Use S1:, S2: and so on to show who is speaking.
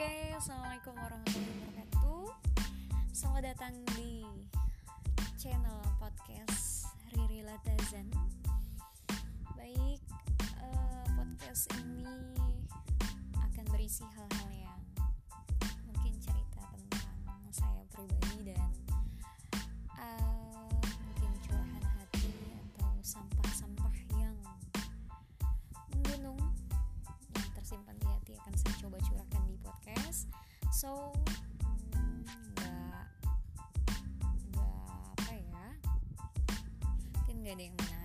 S1: Assalamualaikum warahmatullahi wabarakatuh. Selamat datang di channel podcast Riri Latazan. Baik, uh, podcast ini akan berisi hal-hal so nggak nggak apa ya. Mungkin nggak ada yang menarik